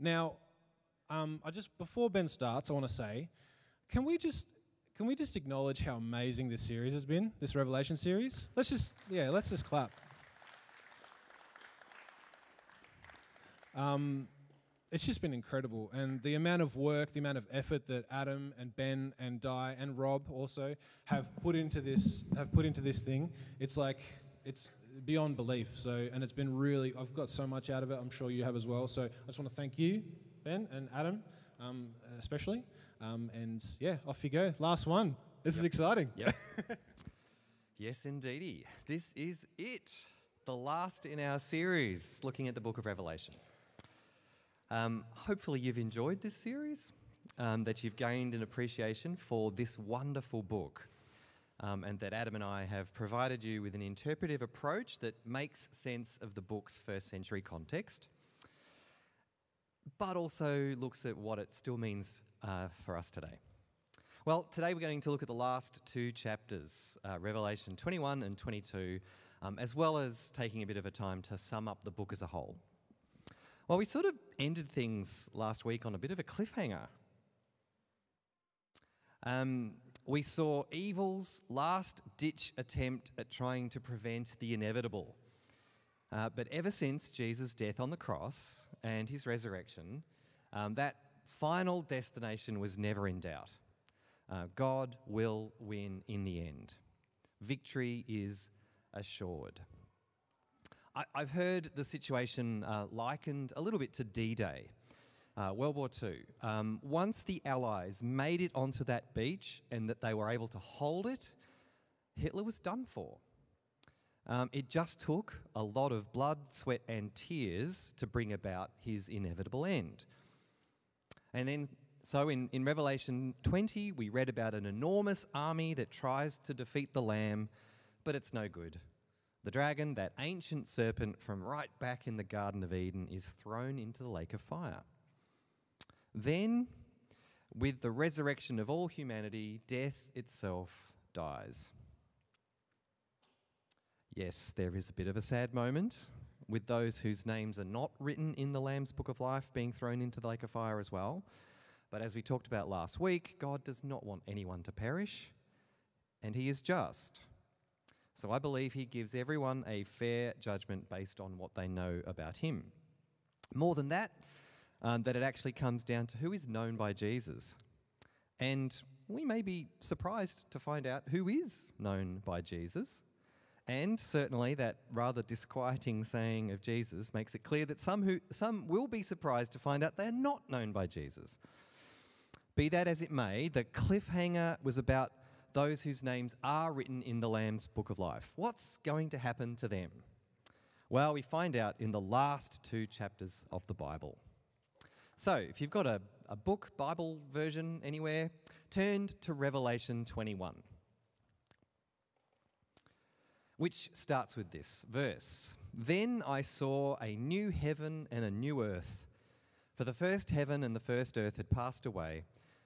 Now, um, I just before Ben starts, I want to say, can we just can we just acknowledge how amazing this series has been, this Revelation series? Let's just yeah, let's just clap. Um, it's just been incredible, and the amount of work, the amount of effort that Adam and Ben and Di and Rob also have put into this have put into this thing. It's like it's beyond belief. So, and it's been really, I've got so much out of it. I'm sure you have as well. So, I just want to thank you, Ben and Adam, um, especially. Um, and yeah, off you go. Last one. This yep. is exciting. Yep. yes, indeedy. This is it. The last in our series looking at the book of Revelation. Um, hopefully, you've enjoyed this series, um, that you've gained an appreciation for this wonderful book, um, and that Adam and I have provided you with an interpretive approach that makes sense of the book's first century context, but also looks at what it still means uh, for us today. Well, today we're going to look at the last two chapters, uh, Revelation 21 and 22, um, as well as taking a bit of a time to sum up the book as a whole. Well, we sort of ended things last week on a bit of a cliffhanger. Um, we saw evil's last ditch attempt at trying to prevent the inevitable. Uh, but ever since Jesus' death on the cross and his resurrection, um, that final destination was never in doubt. Uh, God will win in the end. Victory is assured. I, have heard the situation uh, likened a little bit to D Day, uh, World War II. Um, once the Allies made it onto that beach and that they were able to hold it, Hitler was done for. Um, it just took a lot of blood, sweat, and tears to bring about his inevitable end. And then, so in, in Revelation 20, we read about an enormous army that tries to defeat the Lamb, but it's no good. The dragon, that ancient serpent from right back in the Garden of Eden, is thrown into the lake of fire. Then, with the resurrection of all humanity, death itself dies. Yes, there is a bit of a sad moment with those whose names are not written in the Lamb's Book of Life being thrown into the lake of fire as well. But as we talked about last week, God does not want anyone to perish, and He is just. So I believe he gives everyone a fair judgment based on what they know about him. More than that, um, that it actually comes down to who is known by Jesus. And we may be surprised to find out who is known by Jesus. And certainly, that rather disquieting saying of Jesus makes it clear that some, who, some will be surprised to find out they're not known by Jesus. Be that as it may, the cliffhanger was about those whose names are written in the Lamb's book of life. What's going to happen to them? Well, we find out in the last two chapters of the Bible. So, if you've got a, a book, Bible version anywhere, turn to Revelation 21, which starts with this verse Then I saw a new heaven and a new earth, for the first heaven and the first earth had passed away,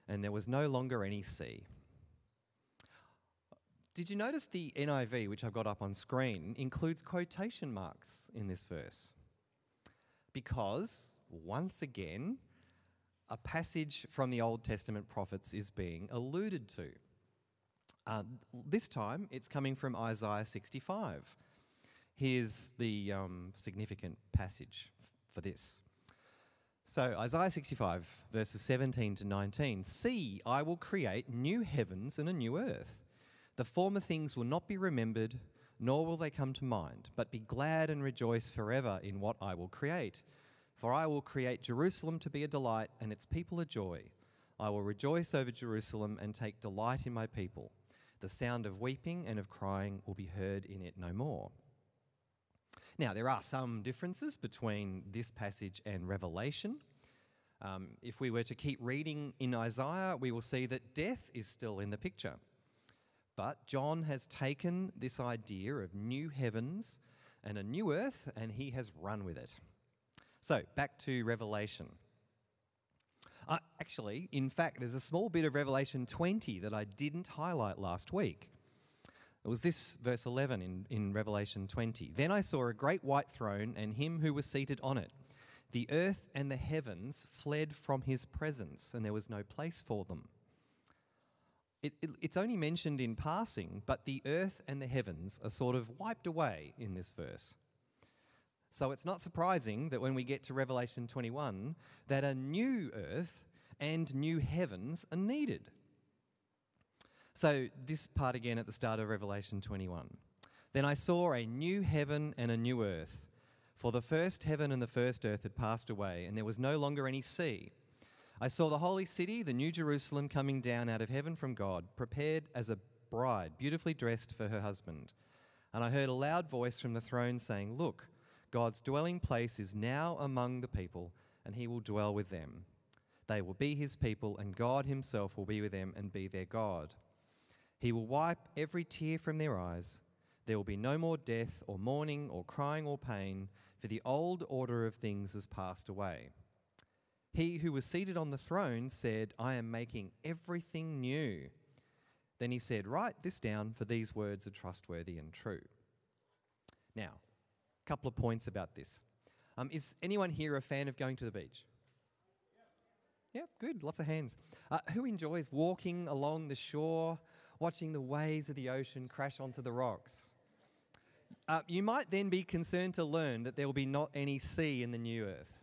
and there was no longer any sea. Did you notice the NIV, which I've got up on screen, includes quotation marks in this verse? Because, once again, a passage from the Old Testament prophets is being alluded to. Uh, this time, it's coming from Isaiah 65. Here's the um, significant passage for this. So, Isaiah 65, verses 17 to 19 See, I will create new heavens and a new earth the former things will not be remembered, nor will they come to mind, but be glad and rejoice forever in what I will create. For I will create Jerusalem to be a delight, and its people a joy. I will rejoice over Jerusalem and take delight in my people. The sound of weeping and of crying will be heard in it no more. Now, there are some differences between this passage and Revelation. Um, if we were to keep reading in Isaiah, we will see that death is still in the picture. But John has taken this idea of new heavens and a new earth and he has run with it. So, back to Revelation. Uh, actually, in fact, there's a small bit of Revelation 20 that I didn't highlight last week. It was this verse 11 in, in Revelation 20. Then I saw a great white throne and him who was seated on it. The earth and the heavens fled from his presence, and there was no place for them. It, it, it's only mentioned in passing, but the earth and the heavens are sort of wiped away in this verse. So it's not surprising that when we get to Revelation 21, that a new earth and new heavens are needed. So, this part again at the start of Revelation 21. Then I saw a new heaven and a new earth, for the first heaven and the first earth had passed away, and there was no longer any sea. I saw the holy city, the new Jerusalem, coming down out of heaven from God, prepared as a bride, beautifully dressed for her husband. And I heard a loud voice from the throne saying, Look, God's dwelling place is now among the people, and he will dwell with them. They will be his people, and God himself will be with them and be their God. He will wipe every tear from their eyes. There will be no more death, or mourning, or crying, or pain, for the old order of things has passed away. He who was seated on the throne said, I am making everything new. Then he said, Write this down, for these words are trustworthy and true. Now, couple of points about this. Um, is anyone here a fan of going to the beach? Yeah, good. Lots of hands. Uh, who enjoys walking along the shore, watching the waves of the ocean crash onto the rocks? Uh, you might then be concerned to learn that there will be not any sea in the new earth.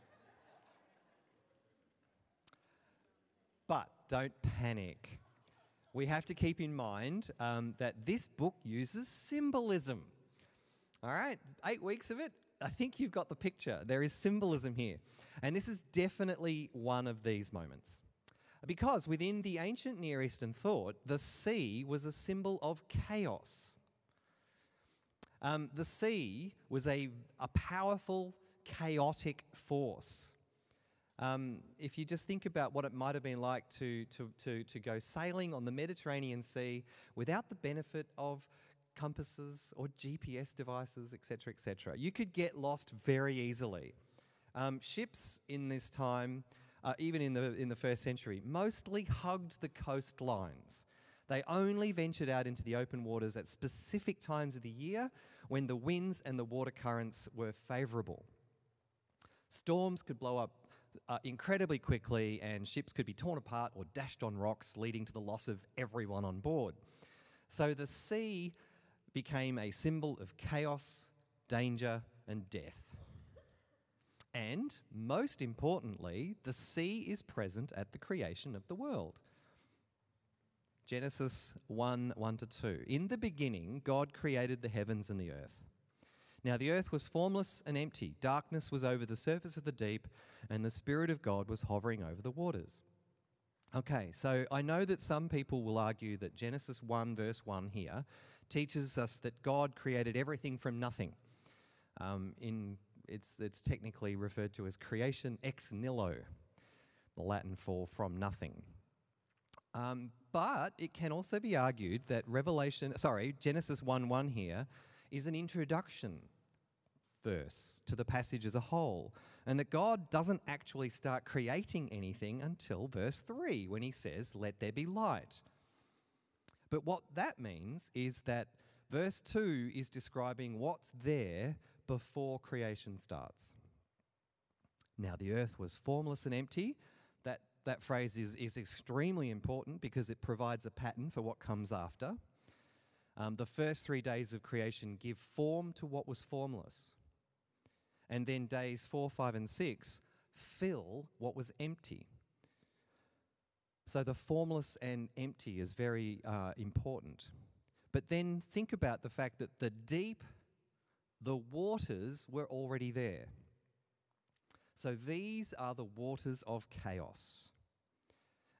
But don't panic. We have to keep in mind um, that this book uses symbolism. All right, eight weeks of it. I think you've got the picture. There is symbolism here. And this is definitely one of these moments. Because within the ancient Near Eastern thought, the sea was a symbol of chaos. Um, the sea was a, a powerful, chaotic force. Um, if you just think about what it might have been like to, to, to, to go sailing on the Mediterranean Sea without the benefit of compasses or GPS devices, etc., etc., you could get lost very easily. Um, ships in this time uh, even in the, in the first century, mostly hugged the coastlines. They only ventured out into the open waters at specific times of the year when the winds and the water currents were favourable. Storms could blow up uh, incredibly quickly, and ships could be torn apart or dashed on rocks, leading to the loss of everyone on board. So the sea became a symbol of chaos, danger, and death. And most importantly, the sea is present at the creation of the world. Genesis 1 1 to 2. In the beginning, God created the heavens and the earth. Now the earth was formless and empty, darkness was over the surface of the deep, and the Spirit of God was hovering over the waters. Okay, so I know that some people will argue that Genesis 1, verse 1 here, teaches us that God created everything from nothing. Um, in it's, it's technically referred to as creation ex nihilo, the Latin for from nothing. Um, but it can also be argued that Revelation, sorry, Genesis 1 1 here is an introduction verse to the passage as a whole, and that God doesn't actually start creating anything until verse 3 when he says, Let there be light. But what that means is that verse 2 is describing what's there before creation starts. Now, the earth was formless and empty. That, that phrase is, is extremely important because it provides a pattern for what comes after. Um, the first three days of creation give form to what was formless. And then days four, five, and six fill what was empty. So the formless and empty is very uh, important. But then think about the fact that the deep the waters were already there. So these are the waters of chaos.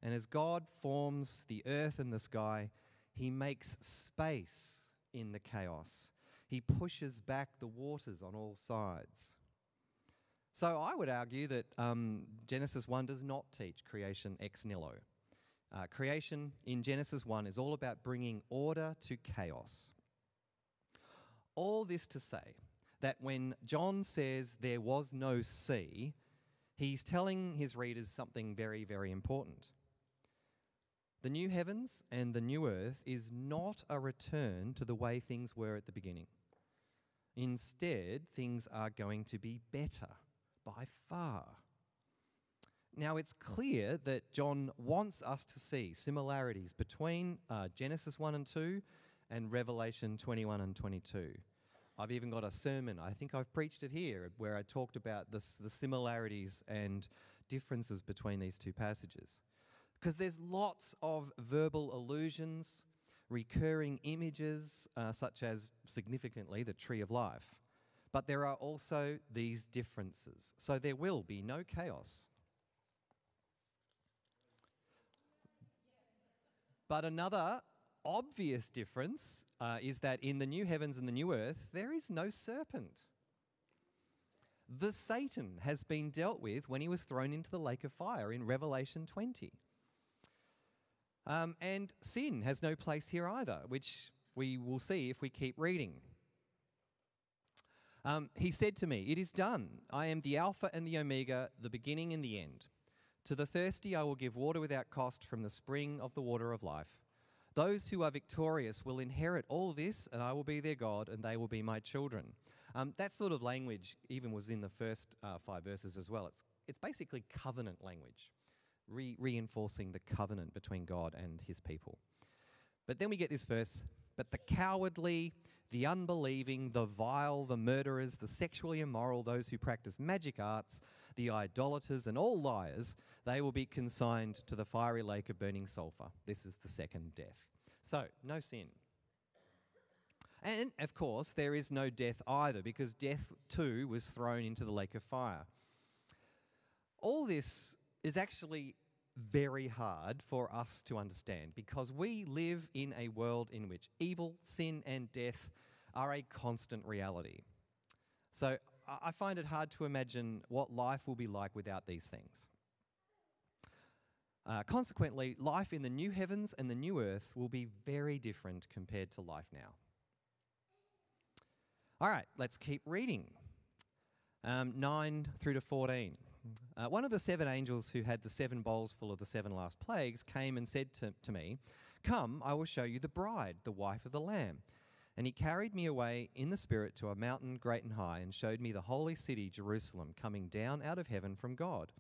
And as God forms the earth and the sky, he makes space in the chaos. He pushes back the waters on all sides. So I would argue that um, Genesis 1 does not teach creation ex nihilo. Uh, creation in Genesis 1 is all about bringing order to chaos. All this to say that when John says there was no sea, he's telling his readers something very, very important. The new heavens and the new earth is not a return to the way things were at the beginning. Instead, things are going to be better, by far. Now, it's clear that John wants us to see similarities between uh, Genesis 1 and 2 and Revelation 21 and 22. I've even got a sermon, I think I've preached it here, where I talked about this, the similarities and differences between these two passages. Because there's lots of verbal allusions, recurring images, uh, such as significantly the tree of life. But there are also these differences. So there will be no chaos. But another obvious difference uh, is that in the new heavens and the new earth, there is no serpent. The Satan has been dealt with when he was thrown into the lake of fire in Revelation 20. Um, and sin has no place here either, which we will see if we keep reading. Um, he said to me, It is done. I am the Alpha and the Omega, the beginning and the end. To the thirsty, I will give water without cost from the spring of the water of life. Those who are victorious will inherit all this, and I will be their God, and they will be my children. Um, that sort of language even was in the first uh, five verses as well. It's, it's basically covenant language, re- reinforcing the covenant between God and his people. But then we get this verse But the cowardly, the unbelieving, the vile, the murderers, the sexually immoral, those who practice magic arts, the idolaters, and all liars, they will be consigned to the fiery lake of burning sulfur. This is the second death. So, no sin. And, of course, there is no death either, because death too was thrown into the lake of fire. All this is actually very hard for us to understand because we live in a world in which evil, sin, and death are a constant reality. So I find it hard to imagine what life will be like without these things. Uh, consequently, life in the new heavens and the new earth will be very different compared to life now. All right, let's keep reading. Um, 9 through to 14. Uh, one of the seven angels who had the seven bowls full of the seven last plagues came and said to, to me, Come, I will show you the bride, the wife of the Lamb. And he carried me away in the Spirit to a mountain great and high, and showed me the holy city, Jerusalem, coming down out of heaven from God.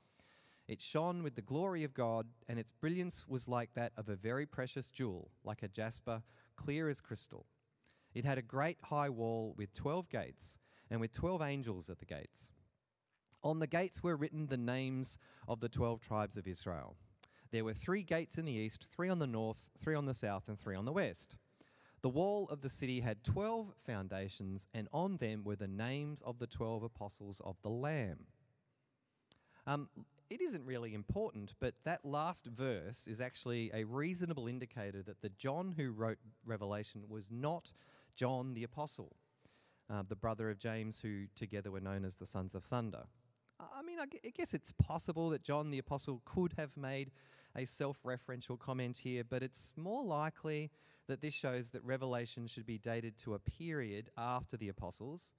It shone with the glory of God, and its brilliance was like that of a very precious jewel, like a jasper, clear as crystal. It had a great high wall with twelve gates, and with twelve angels at the gates. On the gates were written the names of the twelve tribes of Israel. There were three gates in the east, three on the north, three on the south, and three on the west. The wall of the city had 12 foundations, and on them were the names of the 12 apostles of the Lamb. Um, it isn't really important, but that last verse is actually a reasonable indicator that the John who wrote Revelation was not John the Apostle, uh, the brother of James, who together were known as the sons of thunder. I mean, I guess it's possible that John the Apostle could have made a self referential comment here, but it's more likely that this shows that Revelation should be dated to a period after the apostles,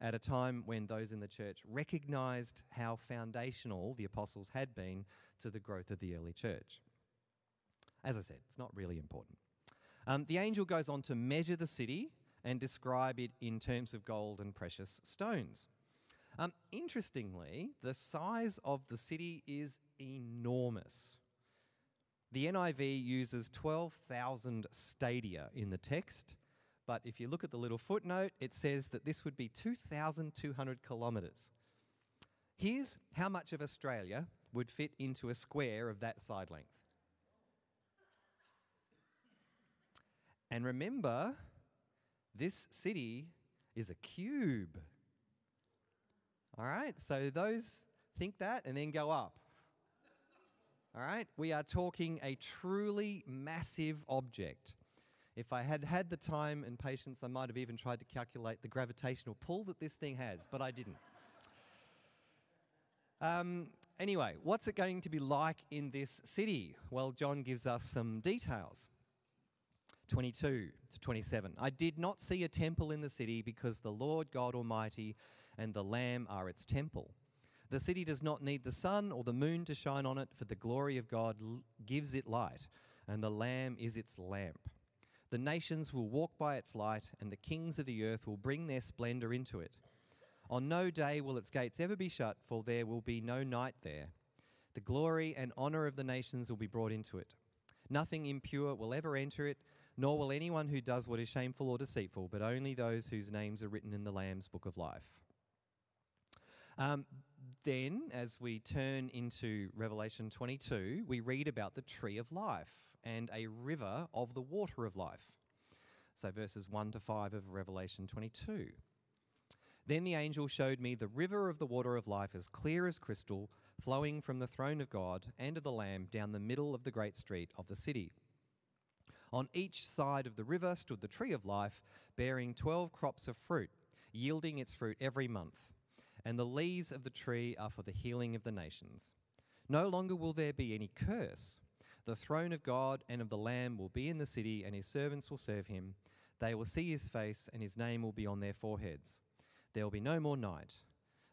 at a time when those in the church recognized how foundational the apostles had been to the growth of the early church. As I said, it's not really important. Um, the angel goes on to measure the city and describe it in terms of gold and precious stones. Um, interestingly, the size of the city is enormous. The NIV uses 12,000 stadia in the text, but if you look at the little footnote, it says that this would be 2,200 kilometres. Here's how much of Australia would fit into a square of that side length. And remember, this city is a cube. All right, so those think that and then go up. All right, we are talking a truly massive object. If I had had the time and patience, I might have even tried to calculate the gravitational pull that this thing has, but I didn't. Um, anyway, what's it going to be like in this city? Well, John gives us some details. 22 to 27. I did not see a temple in the city because the Lord God Almighty and the Lamb are its temple. The city does not need the sun or the moon to shine on it, for the glory of God gives it light, and the Lamb is its lamp. The nations will walk by its light, and the kings of the earth will bring their splendor into it. On no day will its gates ever be shut, for there will be no night there. The glory and honor of the nations will be brought into it. Nothing impure will ever enter it, nor will anyone who does what is shameful or deceitful, but only those whose names are written in the Lamb's book of life. Um, then, as we turn into Revelation 22, we read about the tree of life and a river of the water of life. So, verses 1 to 5 of Revelation 22. Then the angel showed me the river of the water of life as clear as crystal, flowing from the throne of God and of the Lamb down the middle of the great street of the city. On each side of the river stood the tree of life, bearing twelve crops of fruit, yielding its fruit every month. And the leaves of the tree are for the healing of the nations. No longer will there be any curse. The throne of God and of the Lamb will be in the city, and his servants will serve him. They will see his face, and his name will be on their foreheads. There will be no more night.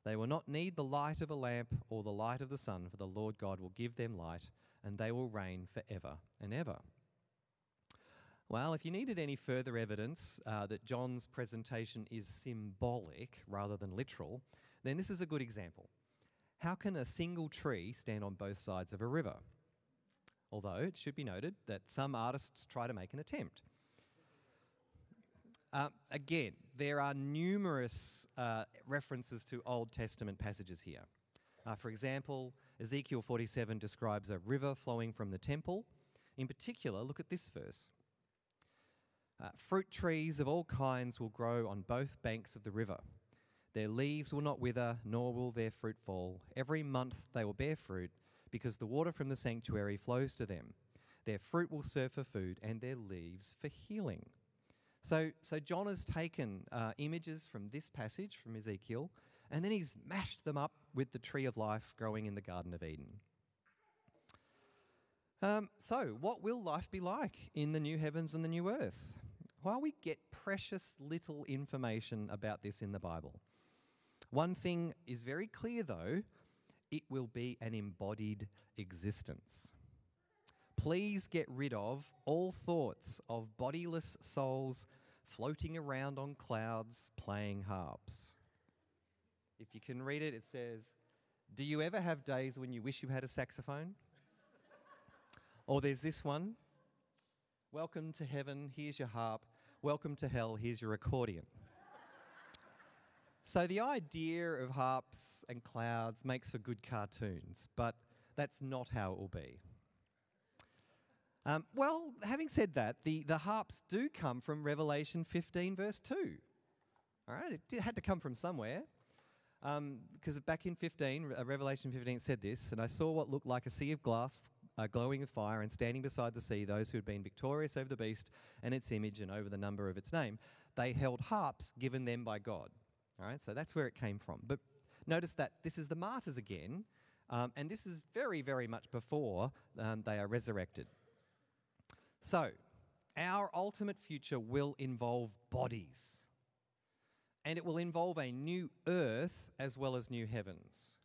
They will not need the light of a lamp or the light of the sun, for the Lord God will give them light, and they will reign forever and ever. Well, if you needed any further evidence uh, that John's presentation is symbolic rather than literal, then this is a good example. How can a single tree stand on both sides of a river? Although it should be noted that some artists try to make an attempt. Uh, again, there are numerous uh, references to Old Testament passages here. Uh, for example, Ezekiel 47 describes a river flowing from the temple. In particular, look at this verse. Uh, fruit trees of all kinds will grow on both banks of the river. Their leaves will not wither, nor will their fruit fall. Every month they will bear fruit, because the water from the sanctuary flows to them. Their fruit will serve for food, and their leaves for healing. So, so John has taken uh, images from this passage from Ezekiel, and then he's mashed them up with the tree of life growing in the Garden of Eden. Um, so, what will life be like in the new heavens and the new earth? Well, we get precious little information about this in the Bible. One thing is very clear, though it will be an embodied existence. Please get rid of all thoughts of bodiless souls floating around on clouds playing harps. If you can read it, it says, Do you ever have days when you wish you had a saxophone? or there's this one Welcome to heaven, here's your harp. Welcome to hell, here's your accordion. So the idea of harps and clouds makes for good cartoons, but that's not how it will be. Um, well, having said that, the, the harps do come from Revelation 15, verse 2. All right, it had to come from somewhere. Because um, back in 15, uh, Revelation 15 said this, and I saw what looked like a sea of glass uh, glowing with fire, and standing beside the sea, those who had been victorious over the beast and its image and over the number of its name. They held harps given them by God. Right, so that's where it came from. But notice that this is the martyrs again, um, and this is very, very much before um, they are resurrected. So, our ultimate future will involve bodies. And it will involve a new earth as well as new heavens.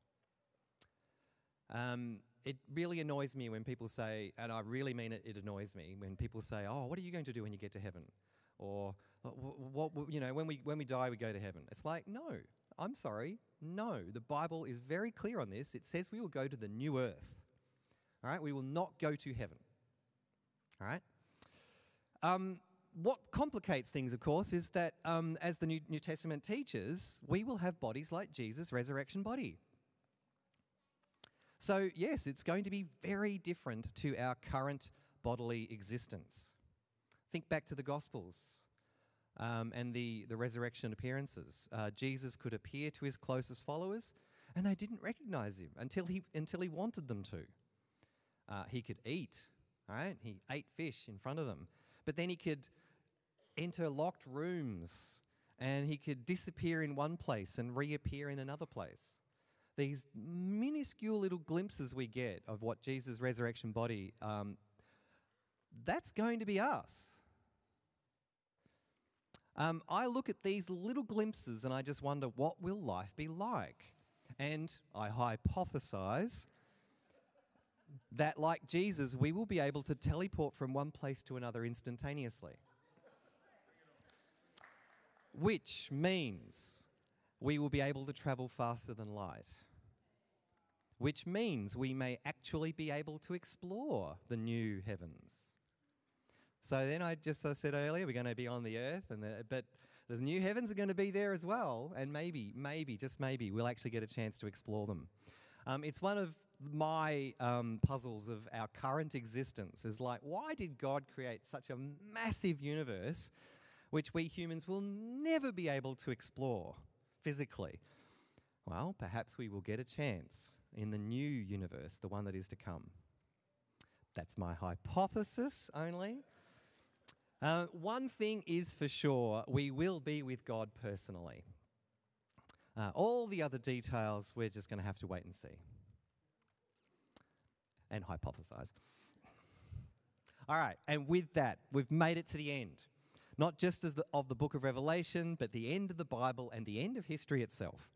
Um, it really annoys me when people say, and I really mean it, it annoys me when people say, "Oh, what are you going to do when you get to heaven?" Or, "What, what you know, when we when we die, we go to heaven." It's like, no, I'm sorry, no. The Bible is very clear on this. It says we will go to the new earth. All right, we will not go to heaven. All right? Um, what complicates things, of course, is that um, as the New, New Testament teaches, we will have bodies like Jesus' resurrection body. So, yes, it's going to be very different to our current bodily existence. Think back to the Gospels um, and the, the resurrection appearances. Uh, Jesus could appear to his closest followers, and they didn't recognize him until he, until he wanted them to. Uh, he could eat Right? He ate fish in front of them. But then he could enter locked rooms and he could disappear in one place and reappear in another place. These minuscule little glimpses we get of what Jesus' resurrection body, um, that's going to be us. Um, I look at these little glimpses and I just wonder, what will life be like? And I hypothesize that, like Jesus, we will be able to teleport from one place to another instantaneously. Which means we will be able to travel faster than light, which means we may actually be able to explore the new heavens. So then I just I said earlier, we're going to be on the earth, and the, but the new heavens are going to be there as well, and maybe, maybe, just maybe, we'll actually get a chance to explore them. Um, it's one of my um, puzzles of our current existence. Is like, why did God create such a massive universe, which we humans will never be able to explore physically? Well, perhaps we will get a chance in the new universe, the one that is to come. That's my hypothesis only. Uh, one thing is for sure we will be with God personally. Uh, all the other details, we're just going to have to wait and see. And hypothesize. All right, and with that, we've made it to the end. Not just as the, of the book of Revelation, but the end of the Bible and the end of history itself.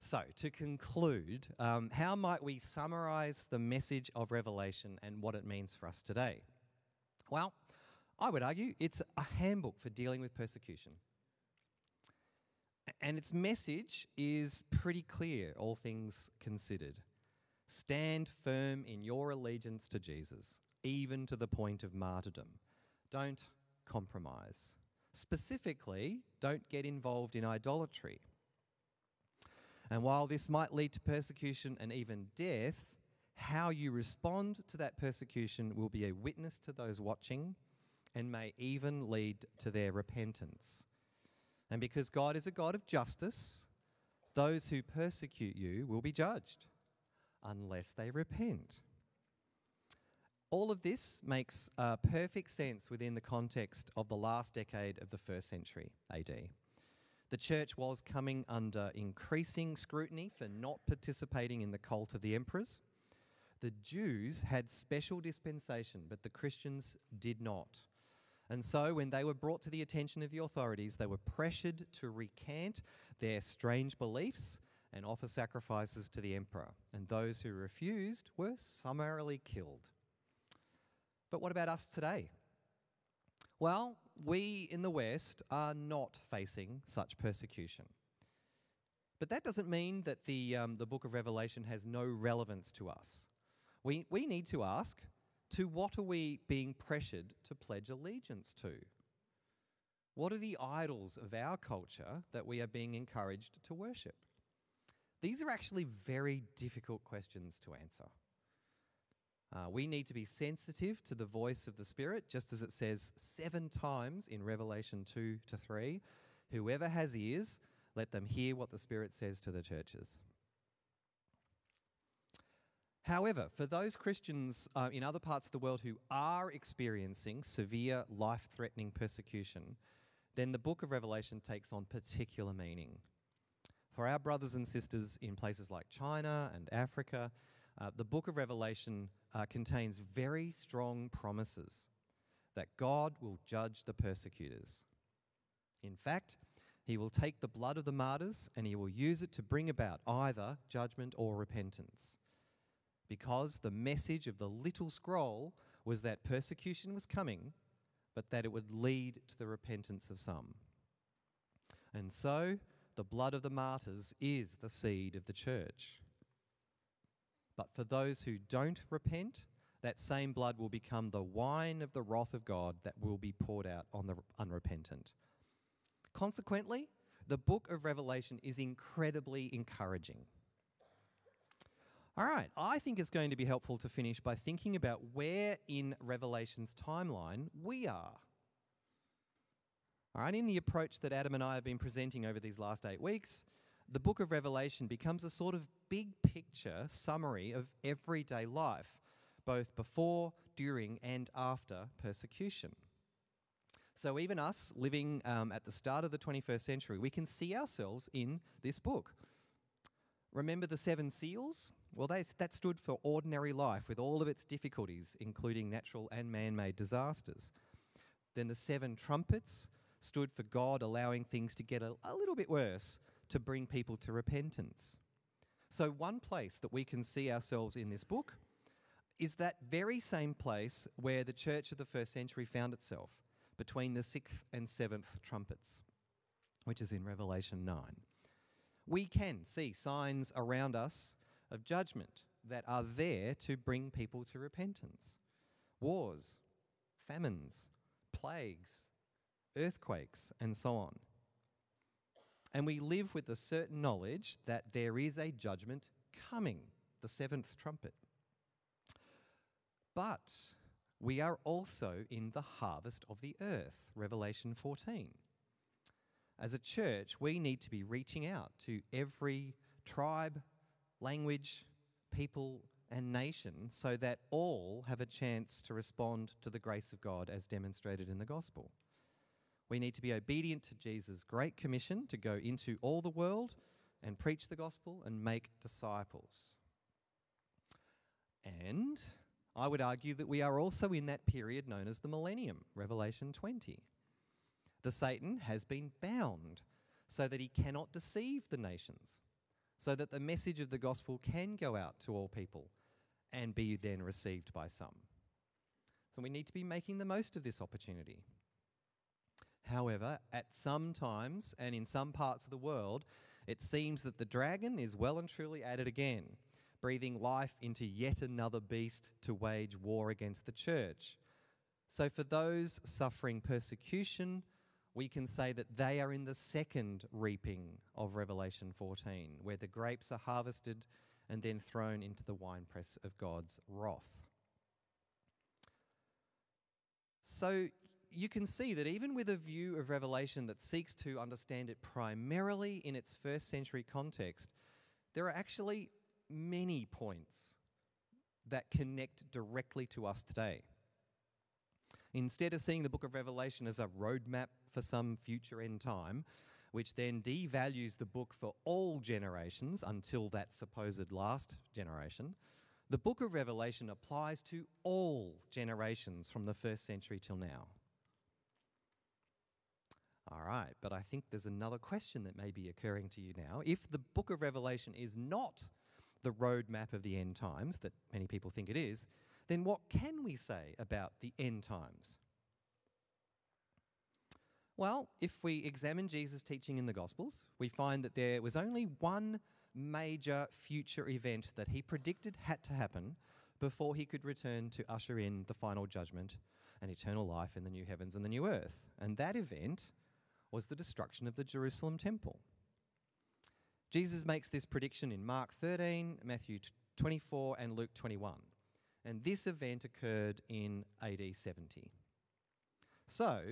So, to conclude, um, how might we summarize the message of Revelation and what it means for us today? Well, I would argue it's a handbook for dealing with persecution. And its message is pretty clear, all things considered. Stand firm in your allegiance to Jesus, even to the point of martyrdom. Don't compromise. Specifically, don't get involved in idolatry. And while this might lead to persecution and even death, how you respond to that persecution will be a witness to those watching and may even lead to their repentance. And because God is a God of justice, those who persecute you will be judged unless they repent. All of this makes uh, perfect sense within the context of the last decade of the first century AD. The church was coming under increasing scrutiny for not participating in the cult of the emperors. The Jews had special dispensation, but the Christians did not. And so, when they were brought to the attention of the authorities, they were pressured to recant their strange beliefs and offer sacrifices to the emperor. And those who refused were summarily killed. But what about us today? Well, we in the West are not facing such persecution. But that doesn't mean that the, um, the book of Revelation has no relevance to us. We, we need to ask to what are we being pressured to pledge allegiance to? What are the idols of our culture that we are being encouraged to worship? These are actually very difficult questions to answer. Uh, we need to be sensitive to the voice of the Spirit, just as it says seven times in Revelation 2 to 3 Whoever has ears, let them hear what the Spirit says to the churches. However, for those Christians uh, in other parts of the world who are experiencing severe life threatening persecution, then the book of Revelation takes on particular meaning. For our brothers and sisters in places like China and Africa, uh, the book of Revelation uh, contains very strong promises that God will judge the persecutors. In fact, he will take the blood of the martyrs and he will use it to bring about either judgment or repentance because the message of the little scroll was that persecution was coming, but that it would lead to the repentance of some. And so, the blood of the martyrs is the seed of the church. But for those who don't repent, that same blood will become the wine of the wrath of God that will be poured out on the unrepentant. Consequently, the book of Revelation is incredibly encouraging. All right, I think it's going to be helpful to finish by thinking about where in Revelation's timeline we are. All right, in the approach that Adam and I have been presenting over these last eight weeks, the book of Revelation becomes a sort of big picture summary of everyday life, both before, during, and after persecution. So, even us living um, at the start of the 21st century, we can see ourselves in this book. Remember the seven seals? Well, they, that stood for ordinary life with all of its difficulties, including natural and man made disasters. Then the seven trumpets stood for God allowing things to get a, a little bit worse to bring people to repentance. So, one place that we can see ourselves in this book is that very same place where the church of the first century found itself, between the sixth and seventh trumpets, which is in Revelation 9. we can see signs around us of judgment that are there to bring people to repentance wars, famines, plagues, earthquakes, and so on. And we live with the certain knowledge that there is a judgment coming, the seventh trumpet. But we are also in the harvest of the earth, Revelation 14. As a church, we need to be reaching out to every tribe, language, people, and nation so that all have a chance to respond to the grace of God as demonstrated in the gospel. We need to be obedient to Jesus' great commission to go into all the world and preach the gospel and make disciples. And I would argue that we are also in that period known as the millennium, Revelation 20. The Satan has been bound so that he cannot deceive the nations, so that the message of the gospel can go out to all people and be then received by some. So we need to be making the most of this opportunity. However, at some times and in some parts of the world, it seems that the dragon is well and truly at it again, breathing life into yet another beast to wage war against the church. So, for those suffering persecution, we can say that they are in the second reaping of Revelation 14, where the grapes are harvested and then thrown into the winepress of God's wrath. So, you can see that even with a view of Revelation that seeks to understand it primarily in its first century context, there are actually many points that connect directly to us today. Instead of seeing the book of Revelation as a roadmap for some future end time, which then devalues the book for all generations until that supposed last generation, the book of Revelation applies to all generations from the first century till now. All right, but I think there's another question that may be occurring to you now. If the book of Revelation is not the roadmap of the end times that many people think it is, then what can we say about the end times? Well, if we examine Jesus' teaching in the Gospels, we find that there was only one major future event that he predicted had to happen before he could return to usher in the final judgment and eternal life in the new heavens and the new earth. And that event was the destruction of the Jerusalem temple. Jesus makes this prediction in Mark 13, Matthew 24, and Luke 21. And this event occurred in AD 70. So,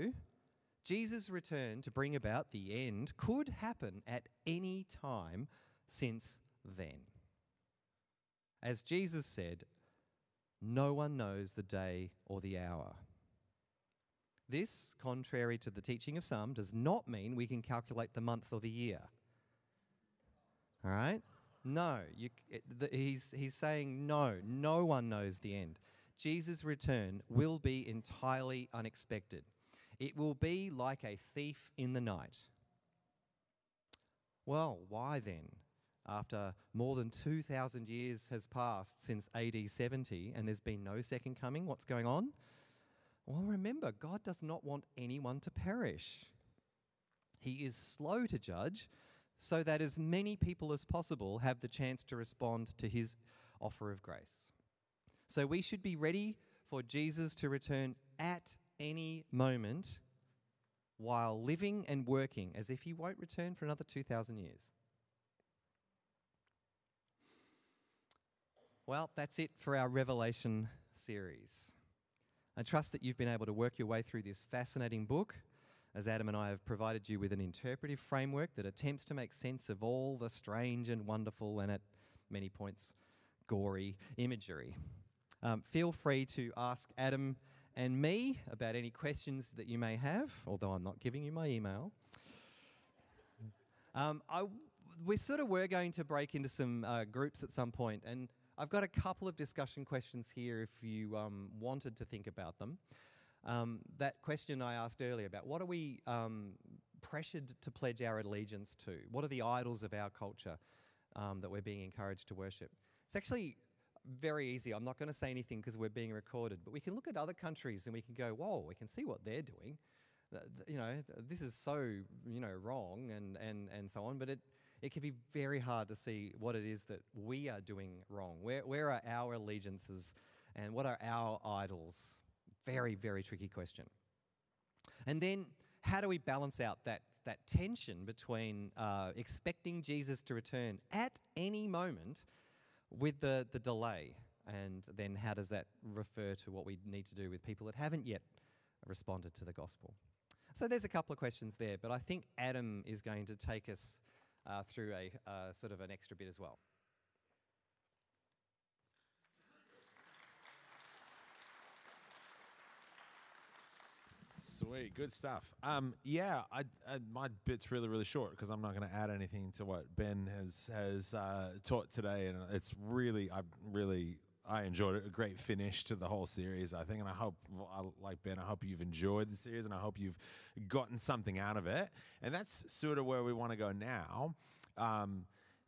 Jesus' return to bring about the end could happen at any time since then. As Jesus said, no one knows the day or the hour. This, contrary to the teaching of some, does not mean we can calculate the month or the year. All right? No, you, it, the, he's, he's saying no, no one knows the end. Jesus' return will be entirely unexpected. It will be like a thief in the night. Well, why then? After more than 2,000 years has passed since AD 70 and there's been no second coming, what's going on? Well, remember, God does not want anyone to perish. He is slow to judge so that as many people as possible have the chance to respond to his offer of grace. So we should be ready for Jesus to return at any moment while living and working as if he won't return for another 2,000 years. Well, that's it for our Revelation series. I trust that you've been able to work your way through this fascinating book as Adam and I have provided you with an interpretive framework that attempts to make sense of all the strange and wonderful and at many points gory imagery. Um, feel free to ask Adam and me about any questions that you may have, although I'm not giving you my email. Um, I, we sort of were going to break into some uh, groups at some point, and I've got a couple of discussion questions here if you um, wanted to think about them. Um, that question I asked earlier about what are we um, pressured to pledge our allegiance to? What are the idols of our culture um, that we're being encouraged to worship? It's actually very easy. I'm not going to say anything because we're being recorded, but we can look at other countries and we can go, whoa, we can see what they're doing. you know, this is so, you know, wrong and, and, and so on, but it, it can be very hard to see what it is that we are doing wrong. Where, where are our allegiances and what are our idols? Very, very tricky question. And then, how do we balance out that, that tension between uh, expecting Jesus to return at any moment with the, the delay? And then, how does that refer to what we need to do with people that haven't yet responded to the gospel? So, there's a couple of questions there, but I think Adam is going to take us uh, through a uh, sort of an extra bit as well. Sweet, good stuff. Um, yeah, I, I, my bit's really, really short because I'm not going to add anything to what Ben has has uh, taught today, and it's really, I really, I enjoyed it. A great finish to the whole series, I think, and I hope, like Ben, I hope you've enjoyed the series, and I hope you've gotten something out of it. And that's sort of where we want to go now. Um,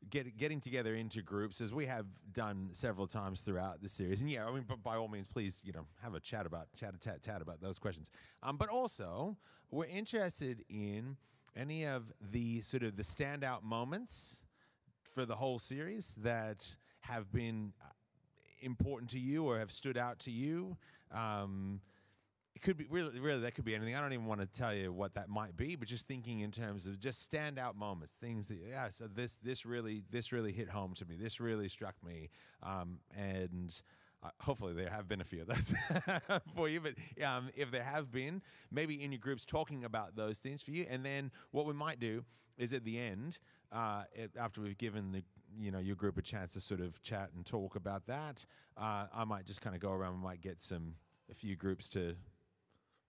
get, getting together into groups as we have done several times throughout the series. And yeah, I mean, but by all means, please, you know, have a chat about, chat a tat tat about those questions. Um, but also, we're interested in any of the sort of the standout moments for the whole series that have been uh, important to you or have stood out to you. Um, it could be really, really that could be anything. I don't even want to tell you what that might be, but just thinking in terms of just standout moments, things that yeah. So this this really this really hit home to me. This really struck me, um, and. Uh, hopefully there have been a few of those for you but um, if there have been maybe in your groups talking about those things for you and then what we might do is at the end uh, it, after we've given the you know your group a chance to sort of chat and talk about that uh, i might just kind of go around and might get some a few groups to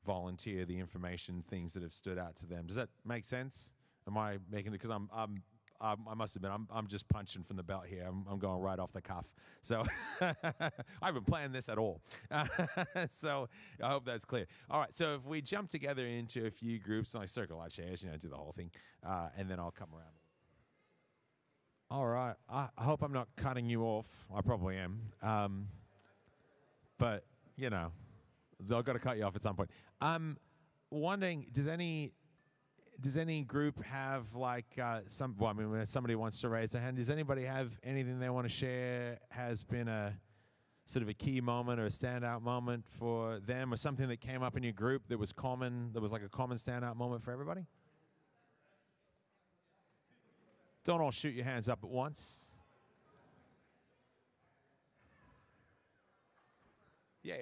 volunteer the information, things that have stood out to them. Does that make sense? Am I making it? Because I'm, I'm, I'm, I must admit, I'm, I'm just punching from the belt here. I'm, I'm going right off the cuff. So I haven't planned this at all. so I hope that's clear. All right. So if we jump together into a few groups, like circle our chairs, you know, do the whole thing, uh, and then I'll come around. All right. I, hope I'm not cutting you off. I probably am. Um, but, you know, I've got to cut you off at some point. I'm wondering, does any does any group have like uh, some? Well, I mean, when somebody wants to raise their hand, does anybody have anything they want to share? Has been a sort of a key moment or a standout moment for them, or something that came up in your group that was common, that was like a common standout moment for everybody? Don't all shoot your hands up at once. Yeah.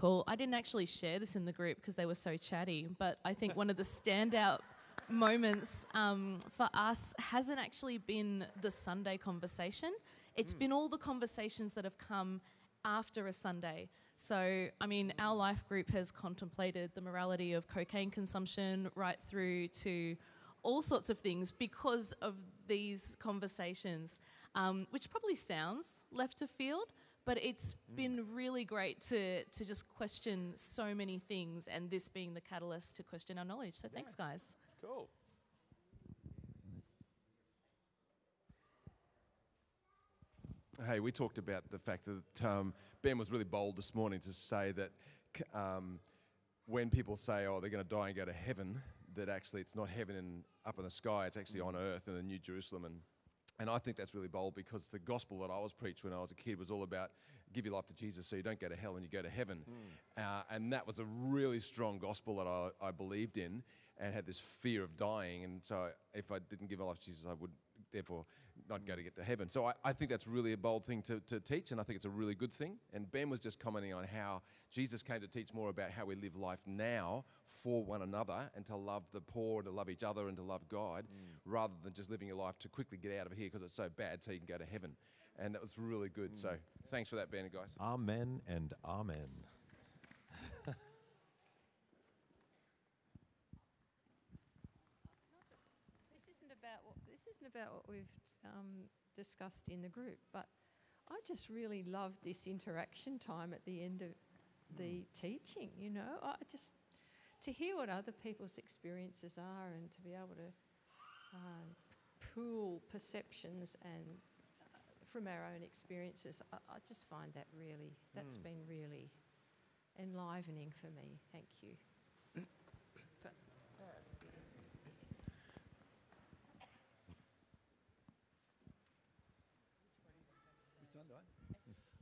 Cool. I didn't actually share this in the group because they were so chatty, but I think one of the standout moments um, for us hasn't actually been the Sunday conversation. It's mm. been all the conversations that have come after a Sunday. So, I mean, our life group has contemplated the morality of cocaine consumption right through to all sorts of things because of these conversations, um, which probably sounds left of field, but it's mm. been really great to, to just question so many things, and this being the catalyst to question our knowledge. So, yeah. thanks, guys. Cool. Hey, we talked about the fact that um, Ben was really bold this morning to say that um, when people say, oh, they're going to die and go to heaven, that actually it's not heaven in, up in the sky, it's actually mm. on earth in the New Jerusalem. And and I think that's really bold because the gospel that I was preached when I was a kid was all about give your life to Jesus so you don't go to hell and you go to heaven. Mm. Uh, and that was a really strong gospel that I, I, believed in and had this fear of dying. And so if I didn't give my life to Jesus, I would therefore not go to get to heaven. So I, I think that's really a bold thing to, to teach, and I think it's a really good thing. And Ben was just commenting on how Jesus came to teach more about how we live life now for one another and to love the poor, to love each other, and to love God, mm. rather than just living your life to quickly get out of here because it's so bad so you can go to heaven. And that was really good. Mm. So thanks for that, Ben and guys. Amen and amen. this isn't about what this isn't about what we've um, discussed in the group, but I just really loved this interaction time at the end of the mm. teaching. You know, I just to hear what other people's experiences are and to be able to um, pool perceptions and uh, from our own experiences. I, I just find that really, that's Mm. been really enlivening for me. Thank you. For-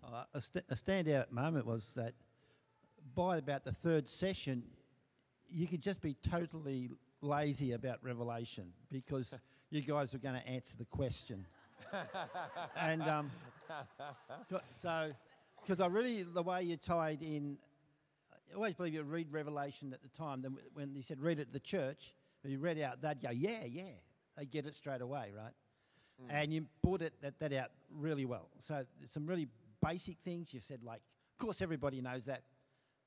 Uh, a, st- a standout moment was that by about the third session, you could just be totally lazy about Revelation because you guys were going to answer the question. and um, so, because I really, the way you tied in, I always believe you read Revelation at the time. Then when you said read it at the church, when you read out, they'd go, yeah, yeah. They get it straight away, right? And you brought it that, that out really well. So some really basic things you said, like, of course everybody knows that,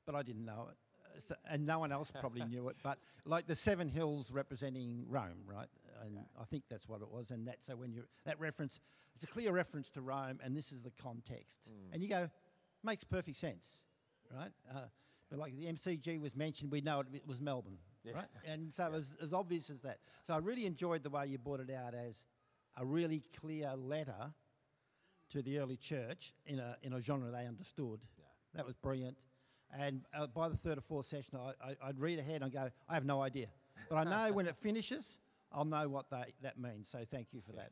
but I didn't know it. So- and no one else probably knew it. But like the seven hills representing Rome, right? And I think that's what it was. And that so when you that reference, it's a clear reference to Rome, and this is the context. And you go, makes perfect sense, right? Uh, but like the MCG was mentioned, we know it, it was Melbourne, right? And so it was as obvious as that. So I really enjoyed the way you brought it out as a really clear letter to the early church in a, in a genre they understood. That was brilliant. And uh, by the third or fourth session, I, I, I'd read ahead and go, I have no idea. But I know when it finishes, I'll know what they, that means. So thank you for that.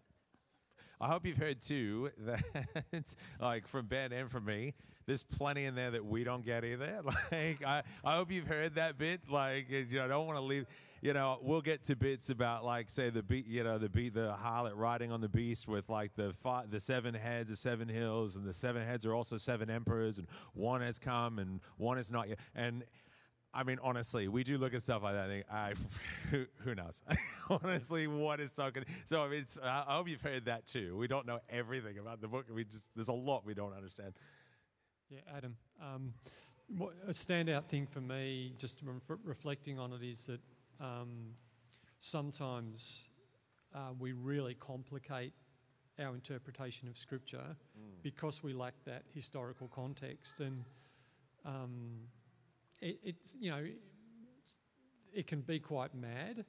I hope you've heard too that, like from Ben and from me, there's plenty in there that we don't get either. Like, I, I hope you've heard that bit. Like, you know, I don't want to leave. You know, we'll get to bits about like, say the beat, you know, the beat, the harlot riding on the beast with like the five, the seven heads, the seven hills, and the seven heads are also seven emperors, and one has come and one is not yet. And I mean, honestly, we do look at stuff like that. And think, I, who, who knows? honestly, what is so good? So I mean, I hope you've heard that too. We don't know everything about the book. We just there's a lot we don't understand. Yeah, Adam. Um, what, a standout thing for me, just ref- reflecting on it, is that um, sometimes uh, we really complicate our interpretation of Scripture because we lack that historical context, and um, it, it's you know it can be quite mad,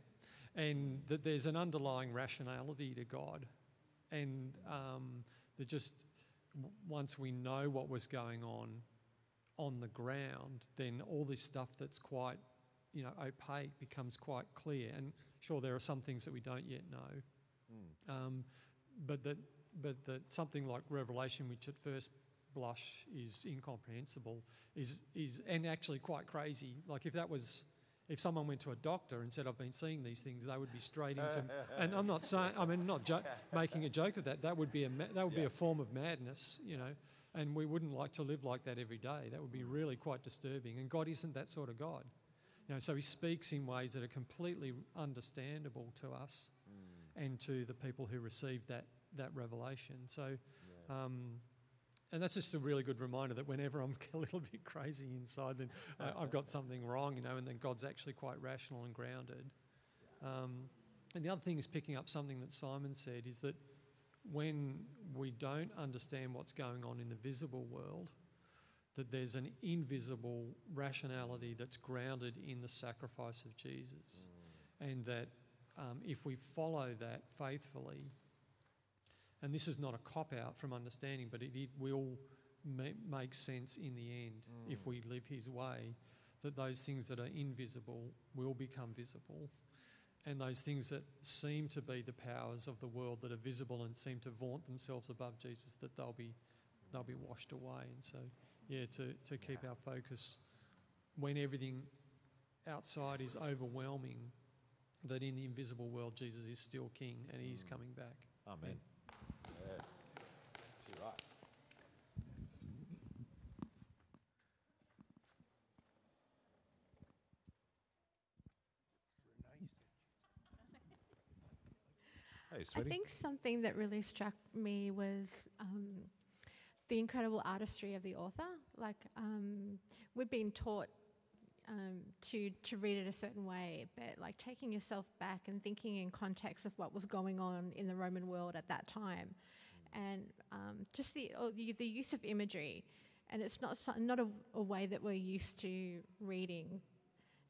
and that there's an underlying rationality to God, and um, that just once we know what was going on on the ground, then all this stuff that's quite, you know, opaque becomes quite clear. And sure, there are some things that we don't yet know, um, but that, but that something like Revelation, which at first blush is incomprehensible, is is and actually quite crazy. Like if that was. If someone went to a doctor and said, "I've been seeing these things," they would be straight into. and I'm not saying, I mean, not jo- making a joke of that. That would be a ma- that would be a form of madness, you know. And we wouldn't like to live like that every day. That would be really quite disturbing. And God isn't that sort of God. You know, so he speaks in ways that are completely understandable to us and to the people who received that, that revelation. So, um, and that's just a really good reminder that whenever I'm a little bit crazy inside, then I, I've got something wrong, you know, and then God's actually quite rational and grounded. Um, and the other thing is picking up something that Simon said is that when we don't understand what's going on in the visible world, that there's an invisible rationality that's grounded in the sacrifice of Jesus. And that um, if we follow that faithfully, and this is not a cop out from understanding, but it, it will ma- make sense in the end if we live His way, that those things that are invisible will become visible. And those things that seem to be the powers of the world that are visible and seem to vaunt themselves above Jesus, that they'll be, they'll be washed away. And so, yeah, to, to keep our focus when everything outside is overwhelming, that in the invisible world, Jesus is still King and He's coming back. Amen. Yeah. You're right. Hey, I think something that really struck me was um, the incredible artistry of the author. Like um, we've been taught um, to to read it a certain way, but like taking yourself back and thinking in context of what was going on in the Roman world at that time, and um, just the, oh, the the use of imagery, and it's not not a, a way that we're used to reading.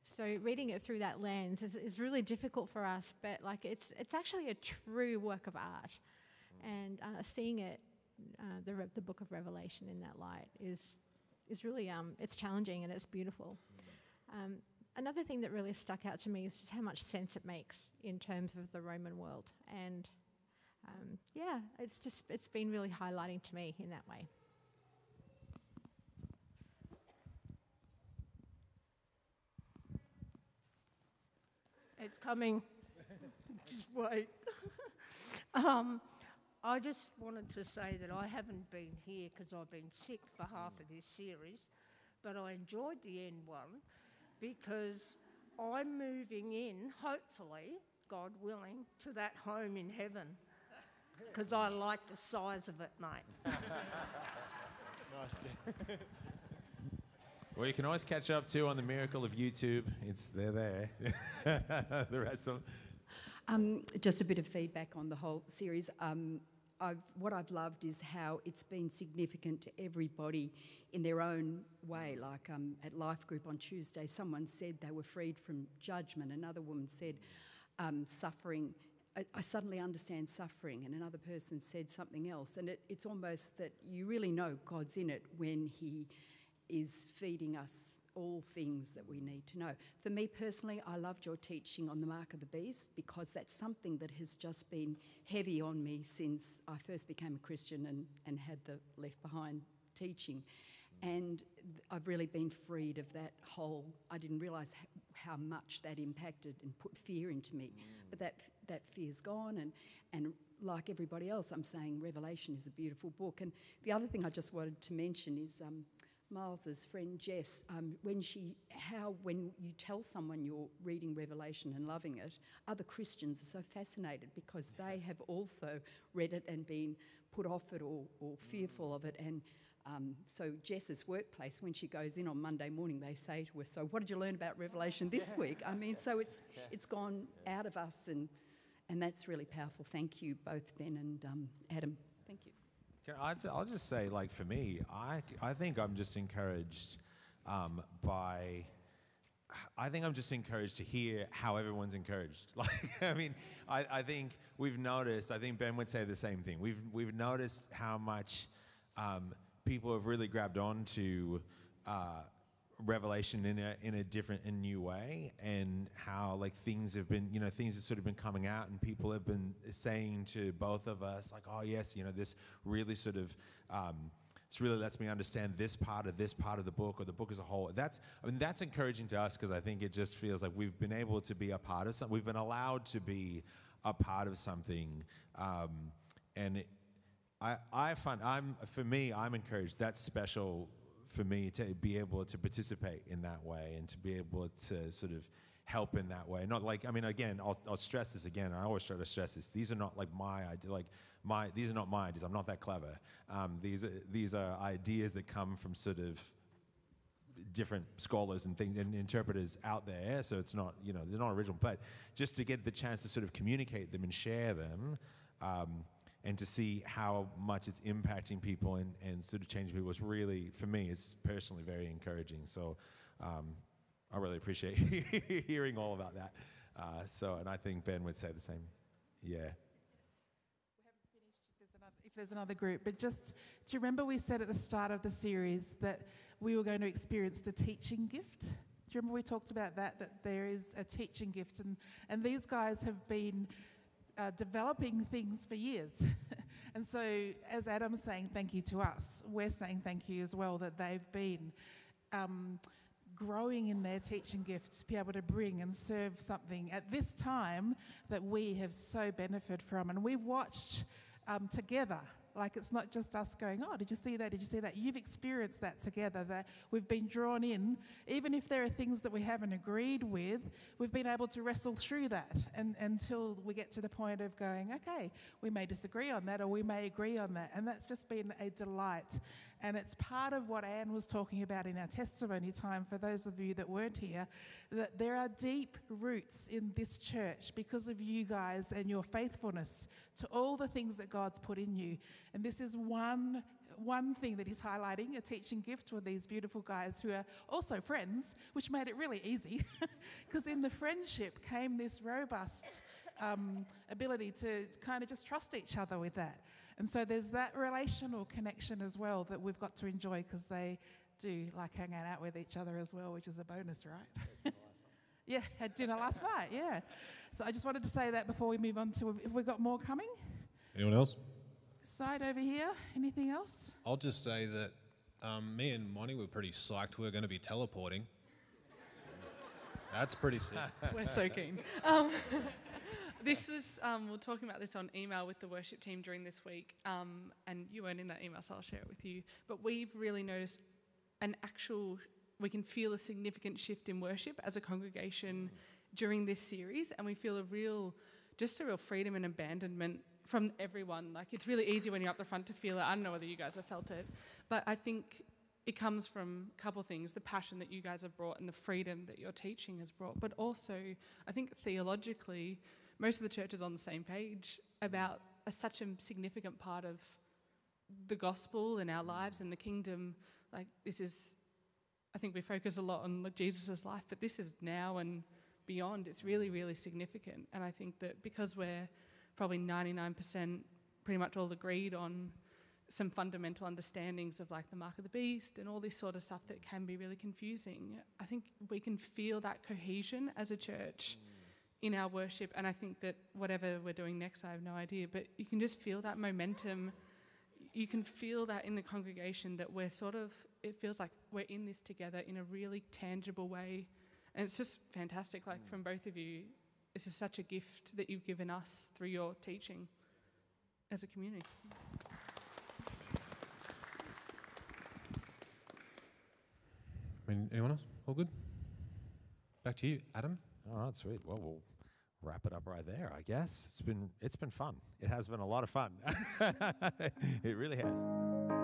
So reading it through that lens is, is really difficult for us, but like it's it's actually a true work of art, and uh, seeing it uh, the, the book of Revelation in that light is, is really, um, it's challenging and it's beautiful. Um, another thing that really stuck out to me is just how much sense it makes in terms of the Roman world. And um, yeah, it's just, it's been really highlighting to me in that way. It's coming. just wait. um, I just wanted to say that I haven't been here because I've been sick for half of this series, but I enjoyed the end one because I'm moving in, hopefully, God willing, to that home in heaven because I like the size of it, mate. nice, Well, you can always catch up too on the miracle of YouTube. It's they're there. the rest of Um, just a bit of feedback on the whole series. Um, I've, what I've loved is how it's been significant to everybody in their own way. Like um, at Life Group on Tuesday, someone said they were freed from judgment. Another woman said um, suffering. I, I, suddenly understand suffering, and another person said something else. And it, it's almost that you really know God's in it when He is feeding us all things that we need to know. For me personally, I loved your teaching on the mark of the beast because that's something that has just been heavy on me since I first became a Christian and, and had the left behind teaching. And I've really been freed of that whole, I didn't realise how much that impacted and put fear into me. Mm. But that, that fear's gone, and, and like everybody else, I'm saying Revelation is a beautiful book. And the other thing I just wanted to mention is um, Miles's friend Jess, um, when she, how when you tell someone you're reading Revelation and loving it, other Christians are so fascinated because they have also read it and been put off it or, or fearful of it. And um, so Jess's workplace, when she goes in on Monday morning, they say to her, "So what did you learn about Revelation this week?" I mean, so it's it's gone out of us, and and that's really powerful. Thank you both, Ben and um, Adam. I, will just say, like for me, I, I think I'm just encouraged um, by. I think I'm just encouraged to hear how everyone's encouraged. Like, I mean, I, I think we've noticed. I think Ben would say the same thing. We've we've noticed how much um, people have really grabbed on to uh, revelation in a in a different and new way and how like things have been you know things have sort of been coming out and people have been saying to both of us like oh yes you know this really sort of um, this really lets me understand this part of this part of the book or the book as a whole. That's i mean that's encouraging to us because i think it just feels like we've been able to be a part of something we've been allowed to be a part of something um, and it, I, I find I'm for me I'm encouraged that's special for me to be able to participate in that way and to be able to sort of help in that way. Not like I mean, again, I'll, I'll stress this again. I always try to stress this. These are not like my idea. Like my these are not my ideas. I'm not that clever. Um, these are, these are ideas that come from sort of different scholars and things and interpreters out there. So it's not you know they're not original. But just to get the chance to sort of communicate them and share them. Um, and to see how much it's impacting people and, and sort of changing people is really, for me, it's personally very encouraging. So um, I really appreciate hearing all about that. Uh, so, and I think Ben would say the same. Yeah. If there's another group, but just do you remember we said at the start of the series that we were going to experience the teaching gift? Do you remember we talked about that? That there is a teaching gift, and and these guys have been uh, developing things for years. and so, as Adam's saying thank you to us, we're saying thank you as well that they've been um, growing in their teaching gifts to be able to bring and serve something at this time that we have so benefited from. And we've watched um, together like it's not just us going, oh, did you see that? Did you see that? You've experienced that together, that we've been drawn in. Even if there are things that we haven't agreed with, we've been able to wrestle through that and, until we get to the point of going, okay, we may disagree on that or we may agree on that. And that's just been a delight. And it's part of what Anne was talking about in our testimony time for those of you that weren't here that there are deep roots in this church because of you guys and your faithfulness to all the things that God's put in you. And this is one one thing that he's highlighting a teaching gift with these beautiful guys who are also friends, which made it really easy because in the friendship came this robust um, ability to kind of just trust each other with that. And so there's that relational connection as well that we've got to enjoy because they do like hanging out with each other as well, which is a bonus, right? yeah, had dinner last night, yeah. So I just wanted to say that before we move on to if we've got more coming. Anyone else? Side over here, anything else? I'll just say that um, me and Monty were pretty psyched we were going to be teleporting. That's pretty sick. We're so keen. Um, this was, um, we are talking about this on email with the worship team during this week, um, and you weren't in that email, so I'll share it with you. But we've really noticed an actual, we can feel a significant shift in worship as a congregation during this series, and we feel a real, just a real freedom and abandonment from everyone. Like it's really easy when you're up the front to feel it. I don't know whether you guys have felt it, but I think it comes from a couple things the passion that you guys have brought and the freedom that your teaching has brought, but also I think theologically, most of the church is on the same page about a, such a significant part of the gospel in our lives and the kingdom. Like this is, I think we focus a lot on Jesus' life, but this is now and beyond. It's really, really significant, and I think that because we're probably 99% pretty much all agreed on some fundamental understandings of like the mark of the beast and all this sort of stuff that can be really confusing. I think we can feel that cohesion as a church mm. In our worship, and I think that whatever we're doing next, I have no idea, but you can just feel that momentum. You can feel that in the congregation that we're sort of, it feels like we're in this together in a really tangible way. And it's just fantastic, like from both of you, this is such a gift that you've given us through your teaching as a community. Anyone else? All good? Back to you, Adam. Oh, All right, sweet. Well, we'll wrap it up right there, I guess. It's been it's been fun. It has been a lot of fun. it really has.